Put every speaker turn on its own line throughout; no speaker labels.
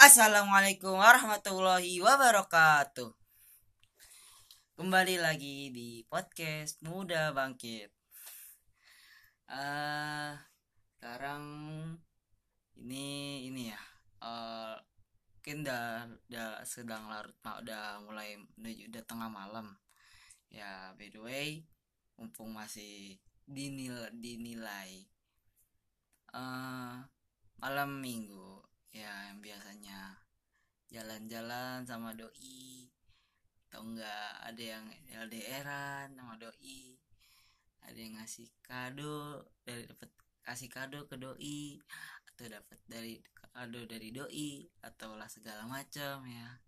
Assalamualaikum warahmatullahi wabarakatuh. Kembali lagi di podcast Muda Bangkit. Uh, sekarang ini ini ya, uh, mungkin udah, sedang larut, udah mulai menuju udah tengah malam. Ya by the way, mumpung masih dinilai, dinilai uh, malam minggu ya yang biasanya jalan-jalan sama doi. Atau enggak ada yang LDRan sama doi. Ada yang ngasih kado dari dapat kasih kado ke doi. Atau dapat dari kado dari doi. Atau lah segala macam ya.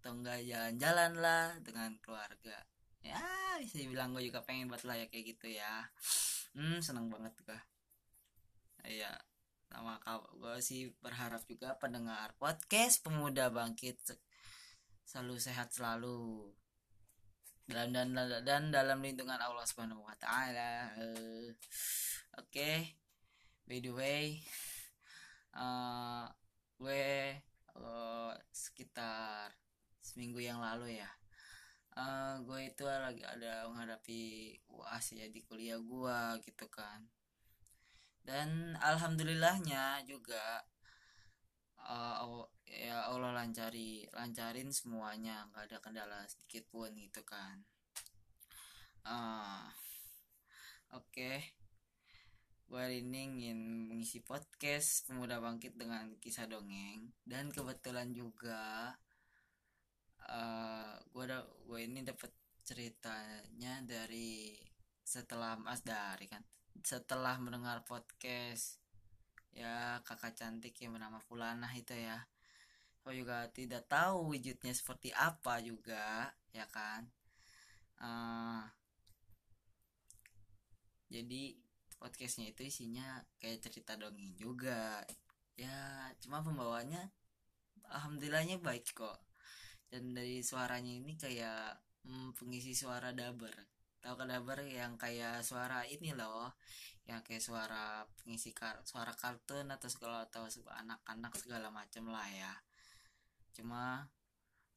Atau enggak jalan-jalan lah dengan keluarga. Ya bisa bilang gue juga pengen buat lah ya kayak gitu ya. Hmm seneng banget gue ya sama gue sih berharap juga pendengar podcast pemuda bangkit selalu sehat selalu dan dan dan dalam lindungan Allah Subhanahu wa taala. Uh, Oke. Okay. By the way, uh, gue uh, sekitar seminggu yang lalu ya. Uh, gue itu lagi ada menghadapi UAS ya di kuliah gue gitu kan. Dan alhamdulillahnya juga uh, ya Allah lancari lancarin semuanya nggak ada kendala sedikit pun gitu kan. Uh, oke. Okay. gue ini ingin mengisi podcast pemuda bangkit dengan kisah dongeng. Dan kebetulan juga uh, gue ada gue ini dapat ceritanya dari setelah Mas Dari kan setelah mendengar podcast ya kakak cantik yang bernama Fulana itu ya. Aku juga tidak tahu wujudnya seperti apa juga ya kan? Uh, jadi podcastnya itu isinya kayak cerita dongeng juga. Ya cuma pembawanya alhamdulillahnya baik kok. Dan dari suaranya ini kayak hmm, pengisi suara daber tahu daber yang kayak suara ini loh yang kayak suara pengisi kar suara kartun atau segala atau anak-anak segala macam lah ya. Cuma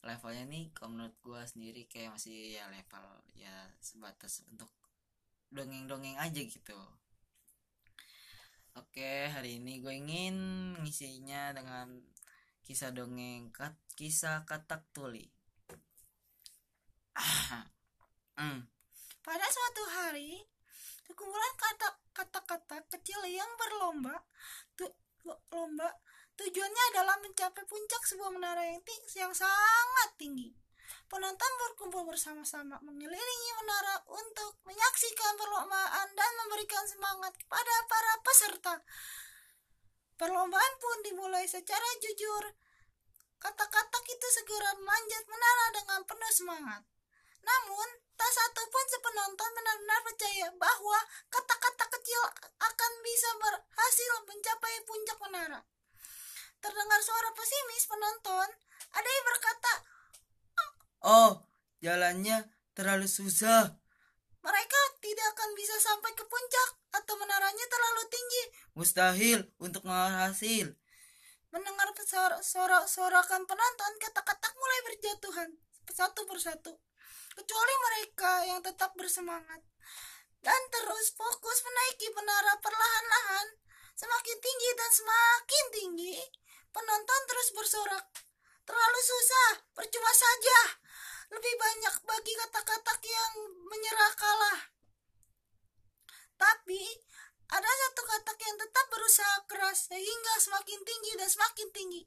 levelnya nih kalau menurut gue sendiri kayak masih ya level ya sebatas untuk dongeng-dongeng aja gitu. Oke hari ini gue ingin ngisinya dengan kisah dongeng kat, kisah katak tuli.
Hmm. Pada suatu hari sekumpulan kata-kata kecil yang berlomba tu, lomba tujuannya adalah mencapai puncak sebuah menara yang, tinggi, yang sangat tinggi. Penonton berkumpul bersama-sama mengelilingi menara untuk menyaksikan perlombaan dan memberikan semangat kepada para peserta. Perlombaan pun dimulai secara jujur. Kata-kata itu segera memanjat menara dengan penuh semangat namun, tak satu pun sepenonton benar-benar percaya bahwa kata-kata kecil akan bisa berhasil mencapai puncak menara. Terdengar suara pesimis penonton, ada yang berkata,
Oh, jalannya terlalu susah.
Mereka tidak akan bisa sampai ke puncak atau menaranya terlalu tinggi.
Mustahil untuk berhasil.
Mendengar sorak-sorakan penonton, kata-kata mulai berjatuhan satu persatu kecuali mereka yang tetap bersemangat. Dan terus fokus menaiki menara perlahan-lahan. Semakin tinggi dan semakin tinggi penonton terus bersorak. Terlalu susah percuma saja. Lebih banyak bagi kata-kata yang menyerah kalah. Tapi ada satu kata yang tetap berusaha keras sehingga semakin tinggi dan semakin tinggi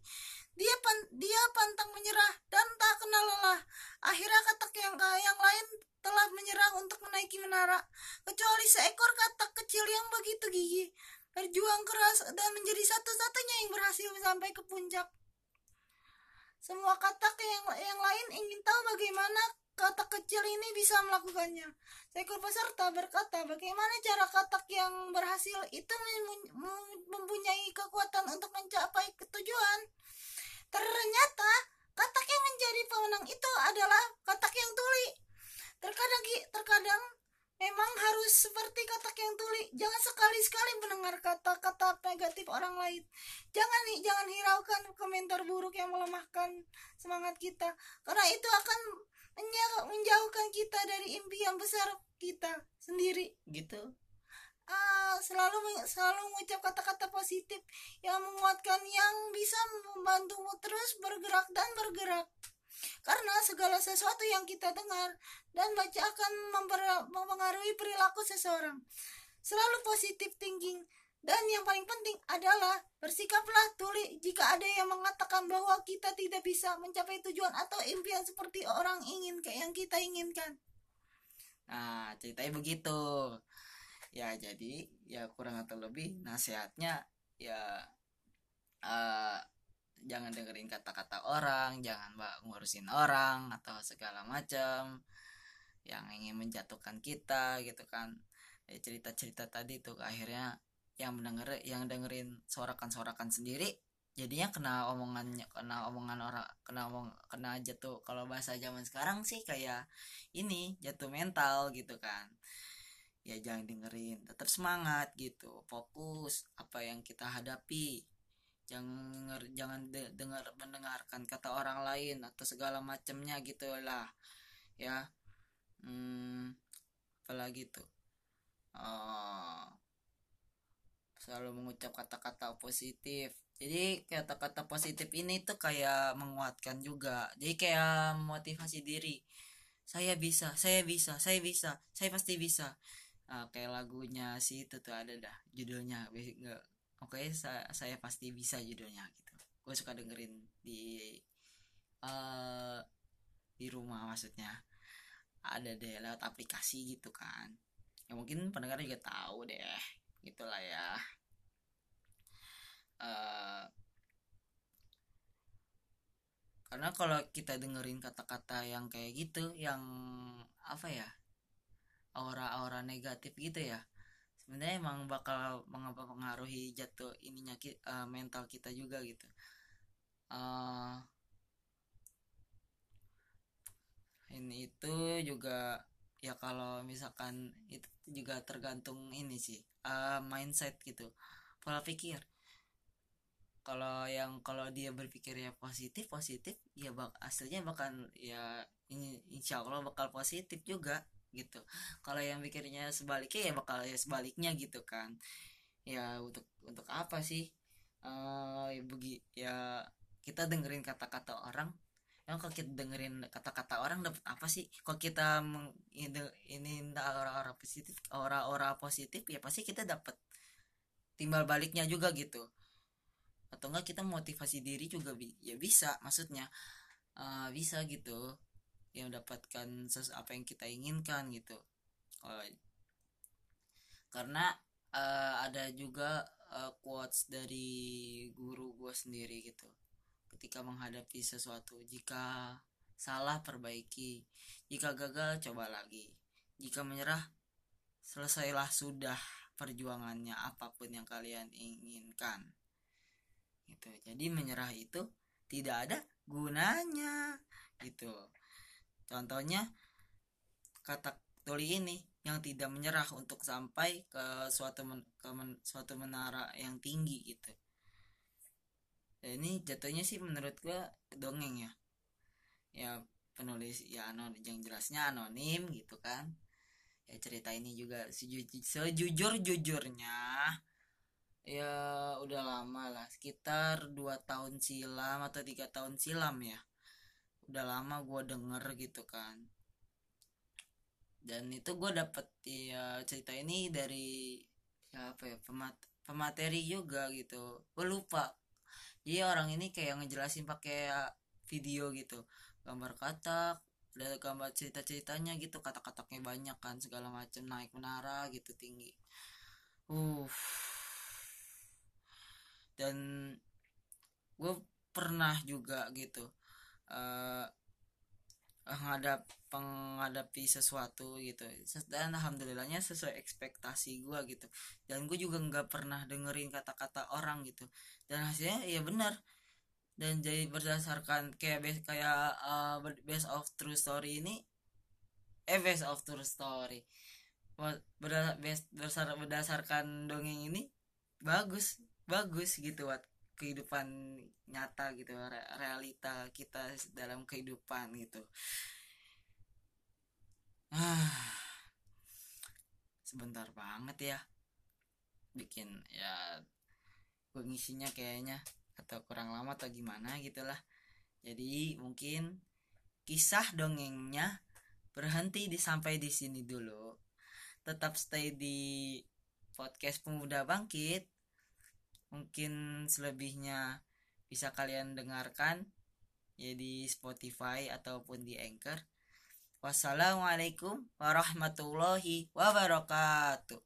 dia pan, dia pantang menyerah dan tak kenal lelah. Akhirnya katak yang yang lain telah menyerah untuk menaiki menara, kecuali seekor katak kecil yang begitu gigih, berjuang keras dan menjadi satu-satunya yang berhasil sampai ke puncak. Semua katak yang yang lain ingin tahu bagaimana katak kecil ini bisa melakukannya. Seekor peserta berkata, bagaimana cara katak yang berhasil itu mempunyai kekuatan untuk mencapai ketujuan. Ternyata katak yang menjadi pemenang itu adalah katak yang tuli. Terkadang terkadang memang harus seperti katak yang tuli. Jangan sekali-sekali mendengar kata-kata negatif orang lain. jangan jangan hiraukan komentar buruk yang melemahkan semangat kita karena itu akan menjauhkan kita dari impian besar kita sendiri
gitu
uh, selalu selalu mengucap kata-kata positif yang menguatkan yang bisa membantumu terus bergerak dan bergerak karena segala sesuatu yang kita dengar dan baca akan mempengaruhi perilaku seseorang selalu positif thinking dan yang paling penting adalah bersikaplah tuli jika ada yang mengatakan bahwa kita tidak bisa mencapai tujuan atau impian seperti orang ingin kayak yang kita inginkan.
Nah, ceritanya begitu. Ya, jadi ya kurang atau lebih nasihatnya ya uh, jangan dengerin kata-kata orang, jangan mbak ngurusin orang atau segala macam yang ingin menjatuhkan kita gitu kan. Ya, cerita-cerita tadi tuh akhirnya yang mendenger yang dengerin sorakan-sorakan sendiri jadinya kena omongannya kena omongan orang kena omong kena jatuh kalau bahasa zaman sekarang sih kayak ini jatuh mental gitu kan ya jangan dengerin tetap semangat gitu. Fokus apa yang kita hadapi. Jangan jangan de dengar mendengarkan kata orang lain atau segala macamnya gitulah ya. Hmm, apalagi tuh uh, selalu mengucap kata-kata positif. Jadi kata-kata positif ini tuh kayak menguatkan juga. Jadi kayak motivasi diri. Saya bisa saya bisa saya bisa saya pasti bisa nah, kayak lagunya sih itu tuh ada dah judulnya nggak oke okay, saya, saya pasti bisa judulnya gitu. Gue suka dengerin di uh, di rumah maksudnya. Ada deh lewat aplikasi gitu kan. Ya mungkin pendengar juga tahu deh gitulah ya. Uh, karena kalau kita dengerin kata-kata yang kayak gitu yang apa ya aura-aura negatif gitu ya. Sebenarnya emang bakal mengaruhi jatuh ininya uh, mental kita juga gitu. Uh, ini itu juga ya kalau misalkan itu juga tergantung ini sih uh, mindset gitu pola pikir. Kalau yang kalau dia berpikir ya positif positif ya bak aslinya bakal ya ini insya Allah bakal positif juga gitu. Kalau yang pikirnya sebaliknya ya bakal ya sebaliknya gitu kan. Ya untuk untuk apa sih? Uh, ya ya kita dengerin kata-kata orang. Yang kalau kita dengerin kata-kata orang dapat apa sih? Kalau kita ini, ini orang-orang positif orang-orang positif ya pasti kita dapat timbal baliknya juga gitu. Atau enggak kita motivasi diri juga bi ya bisa maksudnya uh, bisa gitu yang mendapatkan apa yang kita inginkan gitu. Karena uh, ada juga uh, quotes dari guru gue sendiri gitu. Ketika menghadapi sesuatu jika salah perbaiki jika gagal coba lagi. Jika menyerah selesailah sudah perjuangannya apa pun yang kalian inginkan. Gitu. Jadi menyerah itu tidak ada gunanya gitu contohnya kata tuli ini yang tidak menyerah untuk sampai ke suatu men, ke men, suatu menara yang tinggi gitu. Dan ini jatuhnya sih menurut gua dongeng ya. Ya penulis ya anon yang jelasnya anonim gitu kan. Ya cerita ini juga sejujur jujurnya ya udah lama lah sekitar dua tahun silam atau tiga tahun silam ya udah lama gue denger gitu kan. Dan itu gue dapet ya cerita ini dari ya apa ya pemat pemateri juga gitu. Gue lupa. Jadi orang ini kayak ngejelasin pakai video gitu. Gambar katak ada gambar cerita ceritanya gitu kata kataknya banyak kan segala macam naik menara gitu tinggi. Uh dan gue pernah juga gitu uh, menghadap menghadapi sesuatu gitu. Dan alhamdulillahnya sesuai ekspektasi gue gitu. Dan gue juga nggak pernah dengerin kata-kata orang gitu. Dan hasilnya ya benar. Dan jadi berdasarkan kayak base kayak uh, base of true story ini eh base of true story. Berdasar, berdasarkan dongeng ini bagus bagus gitu buat kehidupan nyata gitu re- realita kita dalam kehidupan gitu. Ah sebentar banget ya. Bikin ya pengisinya kayaknya atau kurang lama atau gimana gitulah jadi mungkin kisah dongengnya berhenti di sampai di sini dulu. Tetap stay di podcast pemuda bangkit mungkin selebihnya bisa kalian dengarkan ya di Spotify ataupun di Anchor. Wassalamualaikum warahmatullahi wabarakatuh